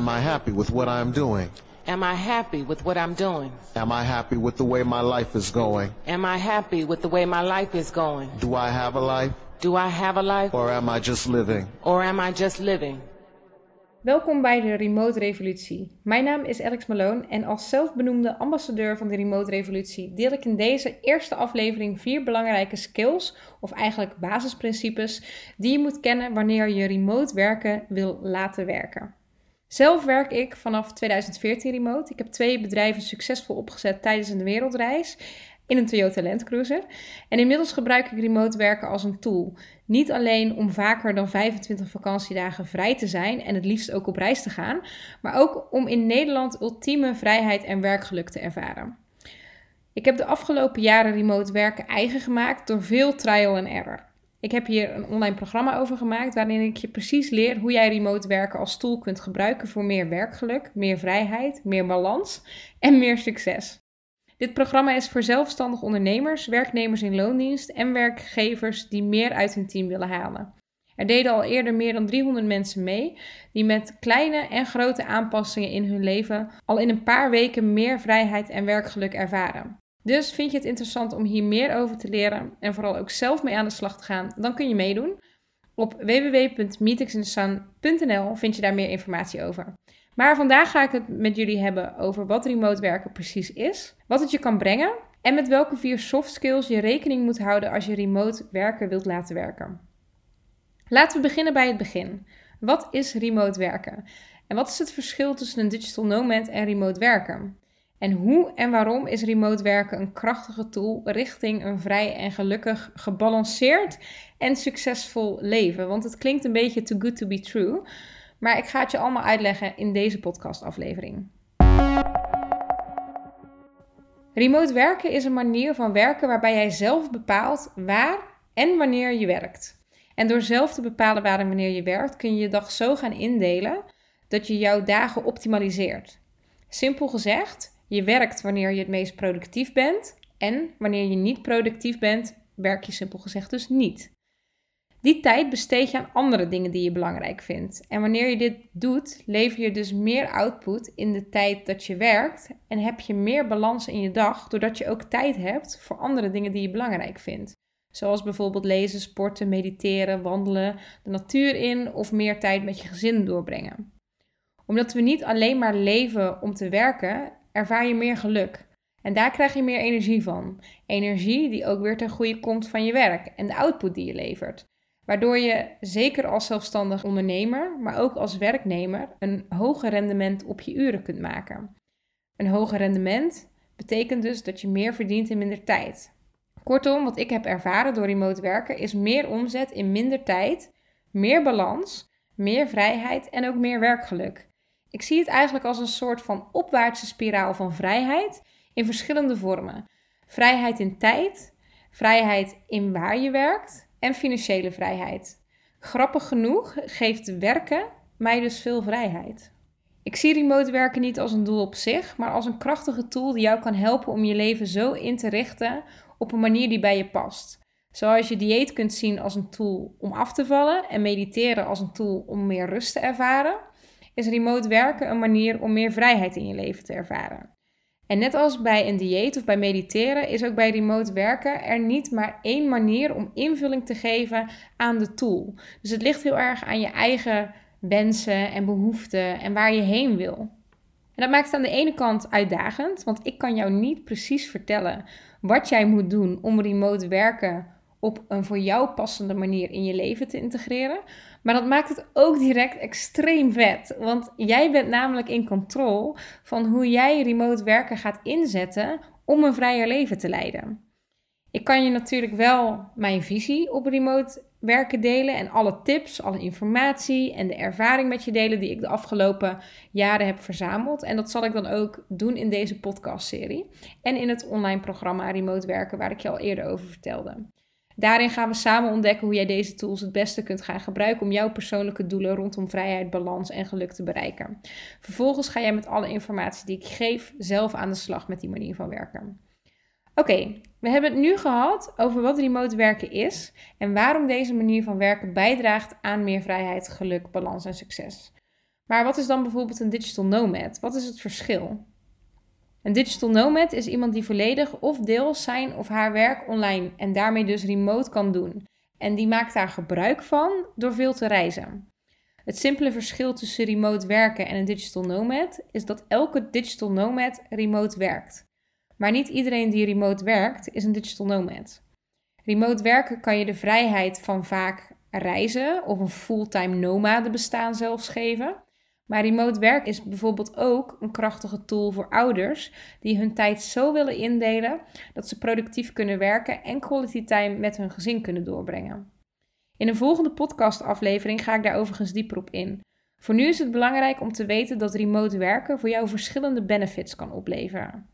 Am I happy with what I'm doing? Am I happy with what I'm doing? Am I happy with the way my life is going? Am I happy with the way my life is going? Do I have a life Do I have a life or am I just living? or am I just living? Welkom bij de Remote Revolutie. Mijn naam is Alex Malone en als zelfbenoemde ambassadeur van de Remote Revolutie deel ik in deze eerste aflevering vier belangrijke skills, of eigenlijk basisprincipes, die je moet kennen wanneer je remote werken wil laten werken. Zelf werk ik vanaf 2014 remote. Ik heb twee bedrijven succesvol opgezet tijdens een wereldreis in een Toyota Land Cruiser. En inmiddels gebruik ik remote werken als een tool. Niet alleen om vaker dan 25 vakantiedagen vrij te zijn en het liefst ook op reis te gaan, maar ook om in Nederland ultieme vrijheid en werkgeluk te ervaren. Ik heb de afgelopen jaren remote werken eigen gemaakt door veel trial and error. Ik heb hier een online programma over gemaakt waarin ik je precies leer hoe jij remote werken als tool kunt gebruiken voor meer werkgeluk, meer vrijheid, meer balans en meer succes. Dit programma is voor zelfstandig ondernemers, werknemers in loondienst en werkgevers die meer uit hun team willen halen. Er deden al eerder meer dan 300 mensen mee die met kleine en grote aanpassingen in hun leven al in een paar weken meer vrijheid en werkgeluk ervaren. Dus vind je het interessant om hier meer over te leren en vooral ook zelf mee aan de slag te gaan, dan kun je meedoen. Op www.meetingsinthesun.nl vind je daar meer informatie over. Maar vandaag ga ik het met jullie hebben over wat remote werken precies is, wat het je kan brengen en met welke vier soft skills je rekening moet houden als je remote werken wilt laten werken. Laten we beginnen bij het begin. Wat is remote werken? En wat is het verschil tussen een digital nomad en remote werken? En hoe en waarom is remote werken een krachtige tool richting een vrij en gelukkig, gebalanceerd en succesvol leven? Want het klinkt een beetje too good to be true. Maar ik ga het je allemaal uitleggen in deze podcastaflevering. Remote werken is een manier van werken waarbij jij zelf bepaalt waar en wanneer je werkt. En door zelf te bepalen waar en wanneer je werkt, kun je je dag zo gaan indelen dat je jouw dagen optimaliseert. Simpel gezegd, je werkt wanneer je het meest productief bent en wanneer je niet productief bent, werk je simpel gezegd dus niet. Die tijd besteed je aan andere dingen die je belangrijk vindt. En wanneer je dit doet, lever je dus meer output in de tijd dat je werkt en heb je meer balans in je dag, doordat je ook tijd hebt voor andere dingen die je belangrijk vindt. Zoals bijvoorbeeld lezen, sporten, mediteren, wandelen, de natuur in of meer tijd met je gezin doorbrengen. Omdat we niet alleen maar leven om te werken, ervaar je meer geluk. En daar krijg je meer energie van. Energie die ook weer ten goede komt van je werk en de output die je levert. Waardoor je zeker als zelfstandig ondernemer, maar ook als werknemer, een hoger rendement op je uren kunt maken. Een hoger rendement betekent dus dat je meer verdient in minder tijd. Kortom, wat ik heb ervaren door remote werken is meer omzet in minder tijd, meer balans, meer vrijheid en ook meer werkgeluk. Ik zie het eigenlijk als een soort van opwaartse spiraal van vrijheid in verschillende vormen. Vrijheid in tijd, vrijheid in waar je werkt en financiële vrijheid. Grappig genoeg geeft werken mij dus veel vrijheid. Ik zie remote werken niet als een doel op zich, maar als een krachtige tool die jou kan helpen om je leven zo in te richten op een manier die bij je past. Zoals je dieet kunt zien als een tool om af te vallen en mediteren als een tool om meer rust te ervaren, is remote werken een manier om meer vrijheid in je leven te ervaren. En net als bij een dieet of bij mediteren is ook bij remote werken er niet maar één manier om invulling te geven aan de tool. Dus het ligt heel erg aan je eigen wensen en behoeften en waar je heen wil. En dat maakt het aan de ene kant uitdagend, want ik kan jou niet precies vertellen wat jij moet doen om remote werken op een voor jou passende manier in je leven te integreren. Maar dat maakt het ook direct extreem vet. Want jij bent namelijk in controle van hoe jij remote werken gaat inzetten om een vrijer leven te leiden. Ik kan je natuurlijk wel mijn visie op remote werken delen en alle tips, alle informatie en de ervaring met je delen die ik de afgelopen jaren heb verzameld. En dat zal ik dan ook doen in deze podcastserie en in het online programma Remote Werken waar ik je al eerder over vertelde. Daarin gaan we samen ontdekken hoe jij deze tools het beste kunt gaan gebruiken om jouw persoonlijke doelen rondom vrijheid, balans en geluk te bereiken. Vervolgens ga jij met alle informatie die ik geef zelf aan de slag met die manier van werken. Oké, we hebben het nu gehad over wat remote werken is en waarom deze manier van werken bijdraagt aan meer vrijheid, geluk, balans en succes. Maar wat is dan bijvoorbeeld een digital nomad? Wat is het verschil? Een digital nomad is iemand die volledig of deels zijn of haar werk online en daarmee dus remote kan doen. En die maakt daar gebruik van door veel te reizen. Het simpele verschil tussen remote werken en een digital nomad is dat elke digital nomad remote werkt. Maar niet iedereen die remote werkt is een digital nomad. Remote werken kan je de vrijheid van vaak reizen of een fulltime nomade bestaan zelfs geven. Maar remote werk is bijvoorbeeld ook een krachtige tool voor ouders die hun tijd zo willen indelen dat ze productief kunnen werken en quality time met hun gezin kunnen doorbrengen. In een volgende podcastaflevering ga ik daar overigens dieper op in. Voor nu is het belangrijk om te weten dat remote werken voor jou verschillende benefits kan opleveren.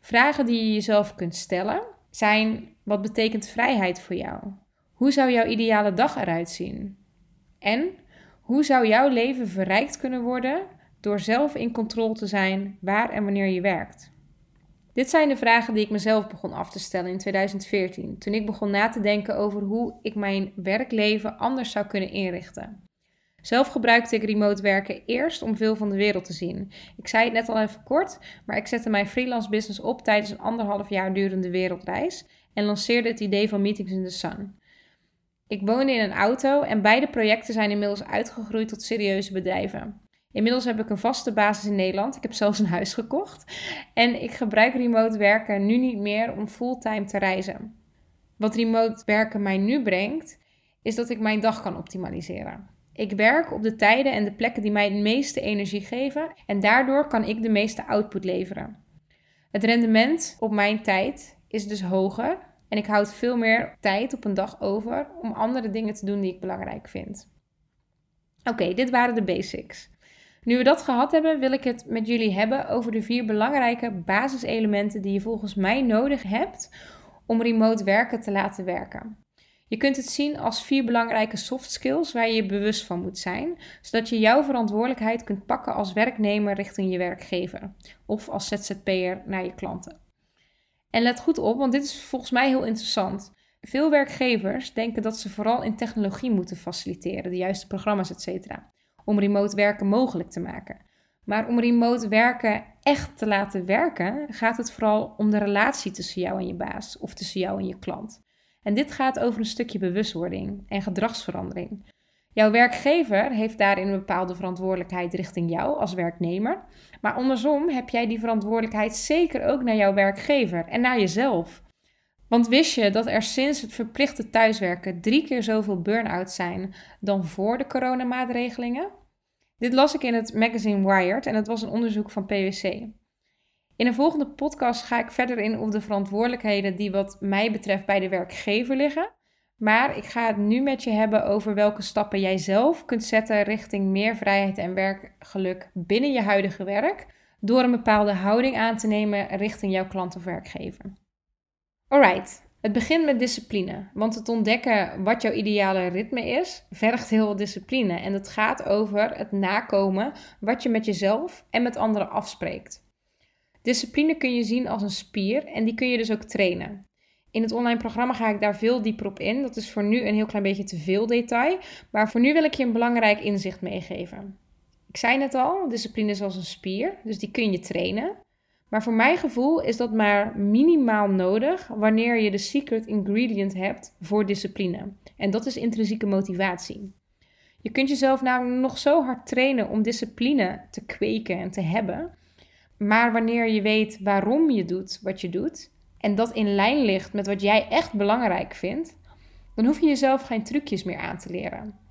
Vragen die je jezelf kunt stellen zijn: wat betekent vrijheid voor jou? Hoe zou jouw ideale dag eruit zien? En hoe zou jouw leven verrijkt kunnen worden door zelf in controle te zijn waar en wanneer je werkt? Dit zijn de vragen die ik mezelf begon af te stellen in 2014, toen ik begon na te denken over hoe ik mijn werkleven anders zou kunnen inrichten. Zelf gebruikte ik remote werken eerst om veel van de wereld te zien. Ik zei het net al even kort, maar ik zette mijn freelance business op tijdens een anderhalf jaar durende wereldreis en lanceerde het idee van Meetings in the Sun. Ik woonde in een auto en beide projecten zijn inmiddels uitgegroeid tot serieuze bedrijven. Inmiddels heb ik een vaste basis in Nederland. Ik heb zelfs een huis gekocht. En ik gebruik remote werken nu niet meer om fulltime te reizen. Wat remote werken mij nu brengt, is dat ik mijn dag kan optimaliseren. Ik werk op de tijden en de plekken die mij het meeste energie geven en daardoor kan ik de meeste output leveren. Het rendement op mijn tijd is dus hoger en ik houd veel meer tijd op een dag over om andere dingen te doen die ik belangrijk vind. Oké, dit waren de basics. Nu we dat gehad hebben, wil ik het met jullie hebben over de vier belangrijke basiselementen die je volgens mij nodig hebt om remote werken te laten werken. Je kunt het zien als vier belangrijke soft skills waar je je bewust van moet zijn, zodat je jouw verantwoordelijkheid kunt pakken als werknemer richting je werkgever of als ZZP'er naar je klanten. En let goed op, want dit is volgens mij heel interessant. Veel werkgevers denken dat ze vooral in technologie moeten faciliteren, de juiste programma's, etc om remote werken mogelijk te maken. Maar om remote werken echt te laten werken, gaat het vooral om de relatie tussen jou en je baas of tussen jou en je klant. En dit gaat over een stukje bewustwording en gedragsverandering. Jouw werkgever heeft daarin een bepaalde verantwoordelijkheid richting jou als werknemer. Maar andersom heb jij die verantwoordelijkheid zeker ook naar jouw werkgever en naar jezelf. Want wist je dat er sinds het verplichte thuiswerken drie keer zoveel burn-outs zijn dan voor de coronamaatregelingen? Dit las ik in het magazine Wired en het was een onderzoek van PwC. In een volgende podcast ga ik verder in op de verantwoordelijkheden die wat mij betreft bij de werkgever liggen. Maar ik ga het nu met je hebben over welke stappen jij zelf kunt zetten richting meer vrijheid en werkgeluk binnen je huidige werk, door een bepaalde houding aan te nemen richting jouw klant of werkgever. Alright, het begint met discipline, want het ontdekken wat jouw ideale ritme is, vergt heel veel discipline. En het gaat over het nakomen wat je met jezelf en met anderen afspreekt. Discipline kun je zien als een spier en die kun je dus ook trainen. In het online programma ga ik daar veel dieper op in. Dat is voor nu een heel klein beetje te veel detail, maar voor nu wil ik je een belangrijk inzicht meegeven. Ik zei net al, discipline is als een spier, dus die kun je trainen. Maar voor mijn gevoel is dat maar minimaal nodig wanneer je de secret ingredient hebt voor discipline. En dat is intrinsieke motivatie. Je kunt jezelf namelijk nog zo hard trainen om discipline te kweken en te hebben. Maar wanneer je weet waarom je doet wat je doet en dat in lijn ligt met wat jij echt belangrijk vindt, dan hoef je jezelf geen trucjes meer aan te leren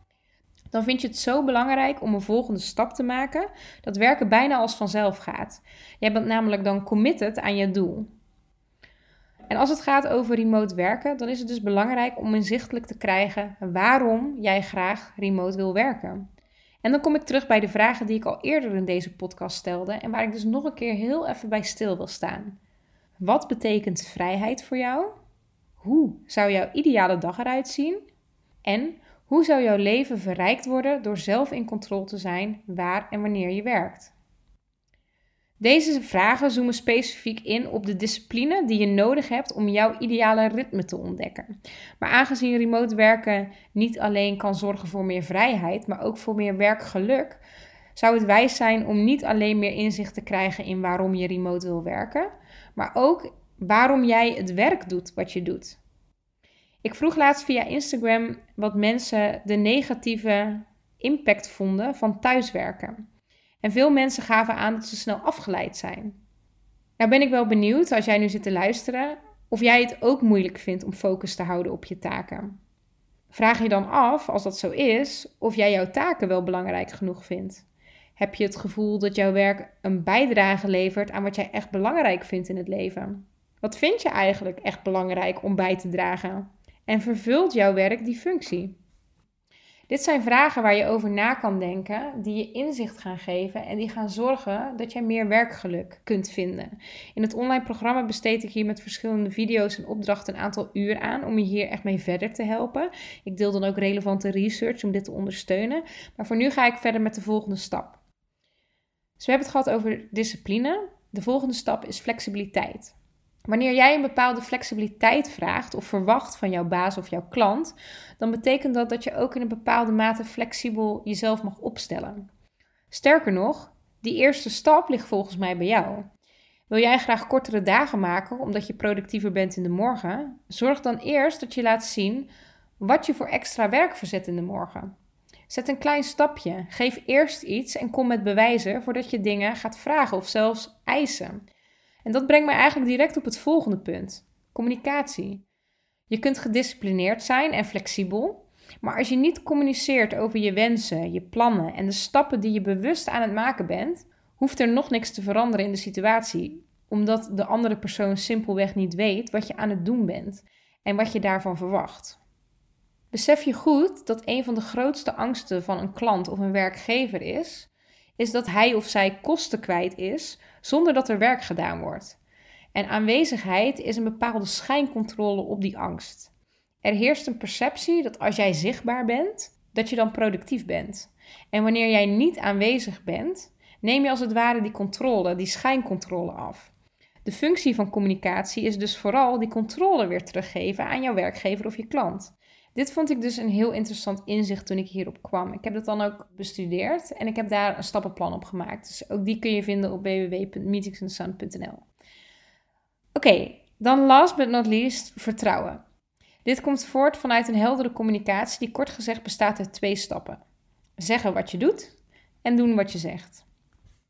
dan vind je het zo belangrijk om een volgende stap te maken dat werken bijna als vanzelf gaat. Jij bent namelijk dan committed aan je doel. En als het gaat over remote werken, dan is het dus belangrijk om inzichtelijk te krijgen waarom jij graag remote wil werken. En dan kom ik terug bij de vragen die ik al eerder in deze podcast stelde en waar ik dus nog een keer heel even bij stil wil staan. Wat betekent vrijheid voor jou? Hoe zou jouw ideale dag eruit zien? En hoe zou jouw leven verrijkt worden door zelf in controle te zijn waar en wanneer je werkt? Deze vragen zoomen specifiek in op de discipline die je nodig hebt om jouw ideale ritme te ontdekken. Maar aangezien remote werken niet alleen kan zorgen voor meer vrijheid, maar ook voor meer werkgeluk, zou het wijs zijn om niet alleen meer inzicht te krijgen in waarom je remote wil werken, maar ook waarom jij het werk doet wat je doet. Ik vroeg laatst via Instagram wat mensen de negatieve impact vonden van thuiswerken. En veel mensen gaven aan dat ze snel afgeleid zijn. Nou ben ik wel benieuwd, als jij nu zit te luisteren, of jij het ook moeilijk vindt om focus te houden op je taken. Vraag je dan af, als dat zo is, of jij jouw taken wel belangrijk genoeg vindt. Heb je het gevoel dat jouw werk een bijdrage levert aan wat jij echt belangrijk vindt in het leven? Wat vind je eigenlijk echt belangrijk om bij te dragen? En vervult jouw werk die functie? Dit zijn vragen waar je over na kan denken, die je inzicht gaan geven en die gaan zorgen dat jij meer werkgeluk kunt vinden. In het online programma besteed ik hier met verschillende video's en opdrachten een aantal uur aan om je hier echt mee verder te helpen. Ik deel dan ook relevante research om dit te ondersteunen. Maar voor nu ga ik verder met de volgende stap. Dus we hebben het gehad over discipline. De volgende stap is flexibiliteit. Wanneer jij een bepaalde flexibiliteit vraagt of verwacht van jouw baas of jouw klant, dan betekent dat dat je ook in een bepaalde mate flexibel jezelf mag opstellen. Sterker nog, die eerste stap ligt volgens mij bij jou. Wil jij graag kortere dagen maken omdat je productiever bent in de morgen? Zorg dan eerst dat je laat zien wat je voor extra werk verzet in de morgen. Zet een klein stapje. Geef eerst iets en kom met bewijzen voordat je dingen gaat vragen of zelfs eisen. En dat brengt mij eigenlijk direct op het volgende punt: communicatie. Je kunt gedisciplineerd zijn en flexibel, maar als je niet communiceert over je wensen, je plannen en de stappen die je bewust aan het maken bent, hoeft er nog niks te veranderen in de situatie, omdat de andere persoon simpelweg niet weet wat je aan het doen bent en wat je daarvan verwacht. Besef je goed dat een van de grootste angsten van een klant of een werkgever is, is dat hij of zij kosten kwijt is zonder dat er werk gedaan wordt. En aanwezigheid is een bepaalde schijncontrole op die angst. Er heerst een perceptie dat als jij zichtbaar bent, dat je dan productief bent. En wanneer jij niet aanwezig bent, neem je als het ware die controle, die schijncontrole af. De functie van communicatie is dus vooral die controle weer teruggeven aan jouw werkgever of je klant. Dit vond ik dus een heel interessant inzicht toen ik hierop kwam. Ik heb dat dan ook bestudeerd en ik heb daar een stappenplan op gemaakt. Dus ook die kun je vinden op www.meetingsandsound.nl. Oké, dan last but not least vertrouwen. Dit komt voort vanuit een heldere communicatie die kort gezegd bestaat uit twee stappen. Zeggen wat je doet en doen wat je zegt.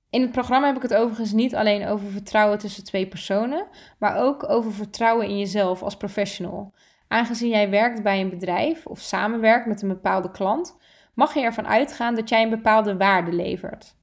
In het programma heb ik het overigens niet alleen over vertrouwen tussen twee personen, maar ook over vertrouwen in jezelf als professional. Aangezien jij werkt bij een bedrijf of samenwerkt met een bepaalde klant, mag je ervan uitgaan dat jij een bepaalde waarde levert.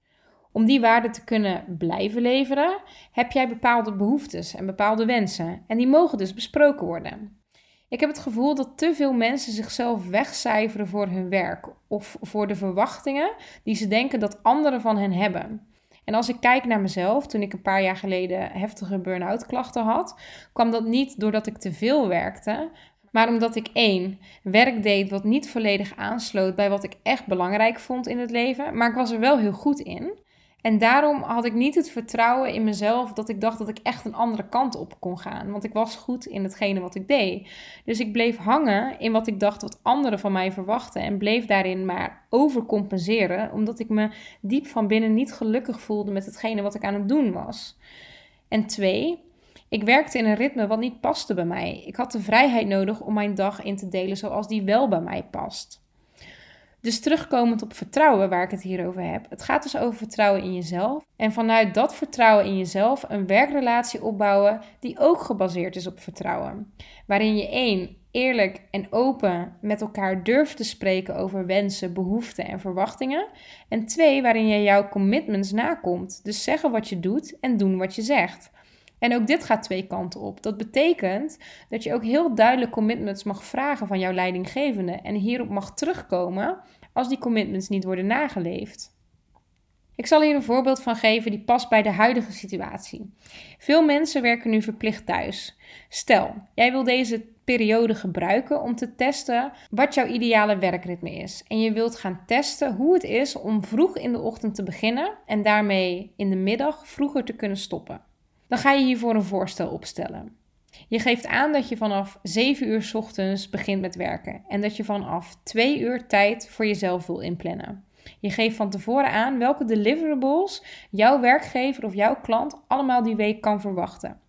Om die waarde te kunnen blijven leveren, heb jij bepaalde behoeftes en bepaalde wensen en die mogen dus besproken worden. Ik heb het gevoel dat te veel mensen zichzelf wegcijferen voor hun werk of voor de verwachtingen die ze denken dat anderen van hen hebben. En als ik kijk naar mezelf, toen ik een paar jaar geleden heftige burn-out klachten had, kwam dat niet doordat ik te veel werkte, maar omdat ik één werk deed wat niet volledig aansloot bij wat ik echt belangrijk vond in het leven, maar ik was er wel heel goed in. En daarom had ik niet het vertrouwen in mezelf dat ik dacht dat ik echt een andere kant op kon gaan. Want ik was goed in hetgene wat ik deed. Dus ik bleef hangen in wat ik dacht wat anderen van mij verwachten. En bleef daarin maar overcompenseren. Omdat ik me diep van binnen niet gelukkig voelde met hetgene wat ik aan het doen was. En twee, ik werkte in een ritme wat niet paste bij mij. Ik had de vrijheid nodig om mijn dag in te delen zoals die wel bij mij past. Dus terugkomend op vertrouwen, waar ik het hier over heb. Het gaat dus over vertrouwen in jezelf. En vanuit dat vertrouwen in jezelf een werkrelatie opbouwen die ook gebaseerd is op vertrouwen. Waarin je één, eerlijk en open met elkaar durft te spreken over wensen, behoeften en verwachtingen. En twee, waarin je jouw commitments nakomt. Dus zeggen wat je doet en doen wat je zegt. En ook dit gaat twee kanten op. Dat betekent dat je ook heel duidelijk commitments mag vragen van jouw leidinggevende en hierop mag terugkomen als die commitments niet worden nageleefd. Ik zal hier een voorbeeld van geven die past bij de huidige situatie. Veel mensen werken nu verplicht thuis. Stel, jij wil deze periode gebruiken om te testen wat jouw ideale werkritme is. En je wilt gaan testen hoe het is om vroeg in de ochtend te beginnen en daarmee in de middag vroeger te kunnen stoppen. Dan ga je hiervoor een voorstel opstellen. Je geeft aan dat je vanaf 7 uur ochtends begint met werken en dat je vanaf 2 uur tijd voor jezelf wil inplannen. Je geeft van tevoren aan welke deliverables jouw werkgever of jouw klant allemaal die week kan verwachten.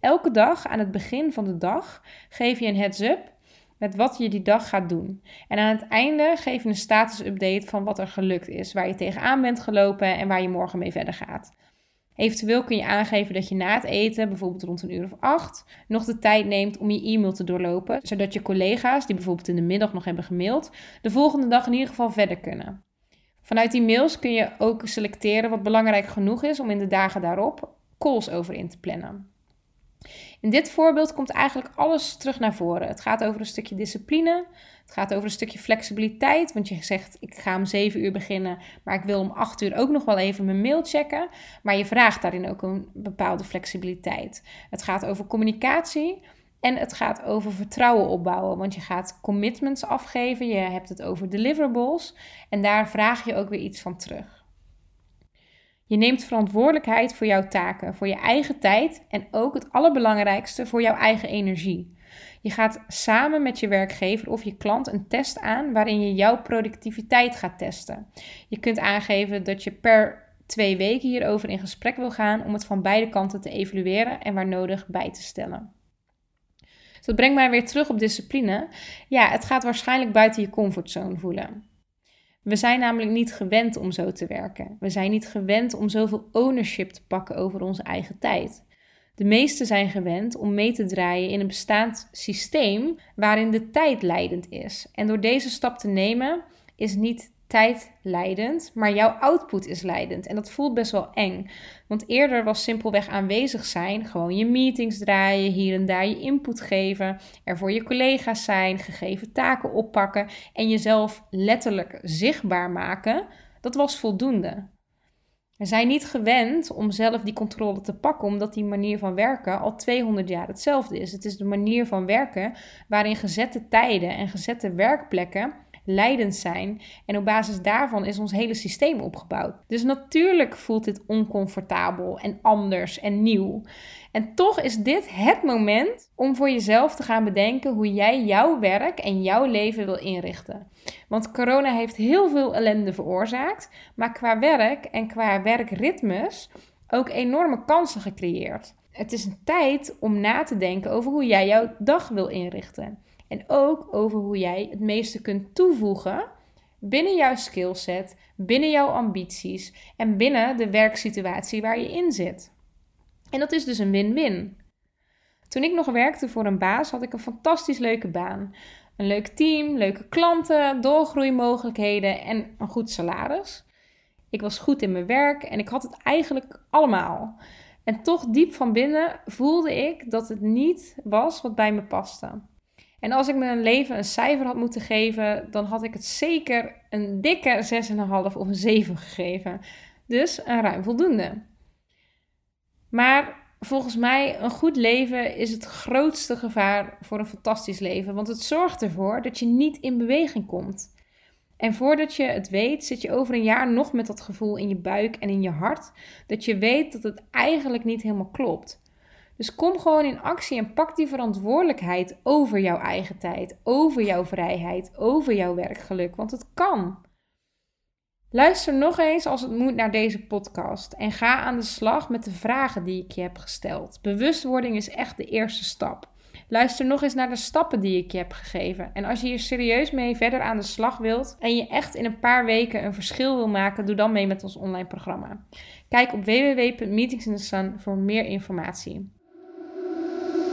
Elke dag aan het begin van de dag geef je een heads-up met wat je die dag gaat doen. En aan het einde geef je een status-update van wat er gelukt is, waar je tegenaan bent gelopen en waar je morgen mee verder gaat. Eventueel kun je aangeven dat je na het eten, bijvoorbeeld rond een uur of acht, nog de tijd neemt om je e-mail te doorlopen, zodat je collega's, die bijvoorbeeld in de middag nog hebben gemaild, de volgende dag in ieder geval verder kunnen. Vanuit die mails kun je ook selecteren wat belangrijk genoeg is om in de dagen daarop calls over in te plannen. In dit voorbeeld komt eigenlijk alles terug naar voren. Het gaat over een stukje discipline. Het gaat over een stukje flexibiliteit. Want je zegt, ik ga om 7 uur beginnen, maar ik wil om 8 uur ook nog wel even mijn mail checken. Maar je vraagt daarin ook een bepaalde flexibiliteit. Het gaat over communicatie. En het gaat over vertrouwen opbouwen, want je gaat commitments afgeven, je hebt het over deliverables en daar vraag je ook weer iets van terug. Je neemt verantwoordelijkheid voor jouw taken, voor je eigen tijd en ook het allerbelangrijkste voor jouw eigen energie. Je gaat samen met je werkgever of je klant een test aan waarin je jouw productiviteit gaat testen. Je kunt aangeven dat je per twee weken hierover in gesprek wil gaan om het van beide kanten te evalueren en waar nodig bij te stellen. Dus dat brengt mij weer terug op discipline. Ja, het gaat waarschijnlijk buiten je comfortzone voelen. We zijn namelijk niet gewend om zo te werken. We zijn niet gewend om zoveel ownership te pakken over onze eigen tijd. De meesten zijn gewend om mee te draaien in een bestaand systeem waarin de tijd leidend is. En door deze stap te nemen is niet tijd leidend, maar jouw output is leidend. En dat voelt best wel eng. Want eerder was simpelweg aanwezig zijn, gewoon je meetings draaien, hier en daar je input geven, er voor je collega's zijn, gegeven taken oppakken en jezelf letterlijk zichtbaar maken. Dat was voldoende. We zijn niet gewend om zelf die controle te pakken, omdat die manier van werken al 200 jaar hetzelfde is. Het is de manier van werken waarin gezette tijden en gezette werkplekken leidend zijn. En op basis daarvan is ons hele systeem opgebouwd. Dus natuurlijk voelt dit oncomfortabel en anders en nieuw. En toch is dit het moment om voor jezelf te gaan bedenken hoe jij jouw werk en jouw leven wil inrichten. Want corona heeft heel veel ellende veroorzaakt, maar qua werk en qua werkritmes ook enorme kansen gecreëerd. Het is een tijd om na te denken over hoe jij jouw dag wil inrichten. En ook over hoe jij het meeste kunt toevoegen binnen jouw skillset, binnen jouw ambities en binnen de werksituatie waar je in zit. En dat is dus een win-win. Toen ik nog werkte voor een baas, had ik een fantastisch leuke baan. Een leuk team, leuke klanten, doorgroeimogelijkheden en een goed salaris. Ik was goed in mijn werk en ik had het eigenlijk allemaal. En toch diep van binnen voelde ik dat het niet was wat bij me paste. En als ik mijn leven een cijfer had moeten geven, dan had ik het zeker een dikke 6,5 of een 7 gegeven. Dus een ruim voldoende. Maar volgens mij, een goed leven is het grootste gevaar voor een fantastisch leven. Want het zorgt ervoor dat je niet in beweging komt. En voordat je het weet, zit je over een jaar nog met dat gevoel in je buik en in je hart. Dat je weet dat het eigenlijk niet helemaal klopt. Dus kom gewoon in actie en pak die verantwoordelijkheid over jouw eigen tijd, over jouw vrijheid, over jouw werkgeluk, want het kan. Luister nog eens als het moet naar deze podcast en ga aan de slag met de vragen die ik je heb gesteld. Bewustwording is echt de eerste stap. Luister nog eens naar de stappen die ik je heb gegeven. En als je hier serieus mee verder aan de slag wilt en je echt in een paar weken een verschil wil maken, doe dan mee met ons online programma. Kijk op www.meetingsinthesun voor meer informatie.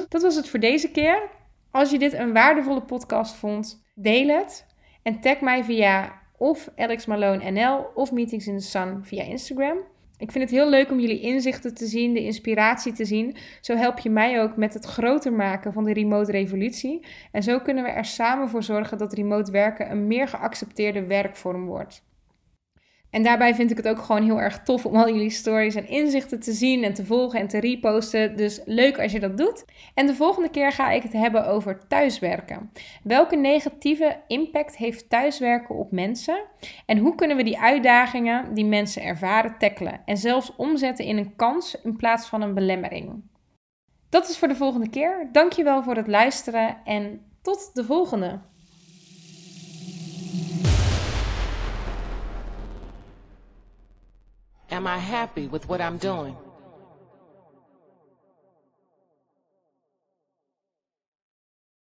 Dat was het voor deze keer. Als je dit een waardevolle podcast vond, deel het en tag mij via of Alex Malone NL of Meetings in the Sun via Instagram. Ik vind het heel leuk om jullie inzichten te zien, de inspiratie te zien. Zo help je mij ook met het groter maken van de remote revolutie. En zo kunnen we er samen voor zorgen dat remote werken een meer geaccepteerde werkvorm wordt. En daarbij vind ik het ook gewoon heel erg tof om al jullie stories en inzichten te zien en te volgen en te reposten. Dus leuk als je dat doet. En de volgende keer ga ik het hebben over thuiswerken. Welke negatieve impact heeft thuiswerken op mensen? En hoe kunnen we die uitdagingen die mensen ervaren tackelen en zelfs omzetten in een kans in plaats van een belemmering? Dat is voor de volgende keer. Dankjewel voor het luisteren en tot de volgende. Am I happy with what I'm doing?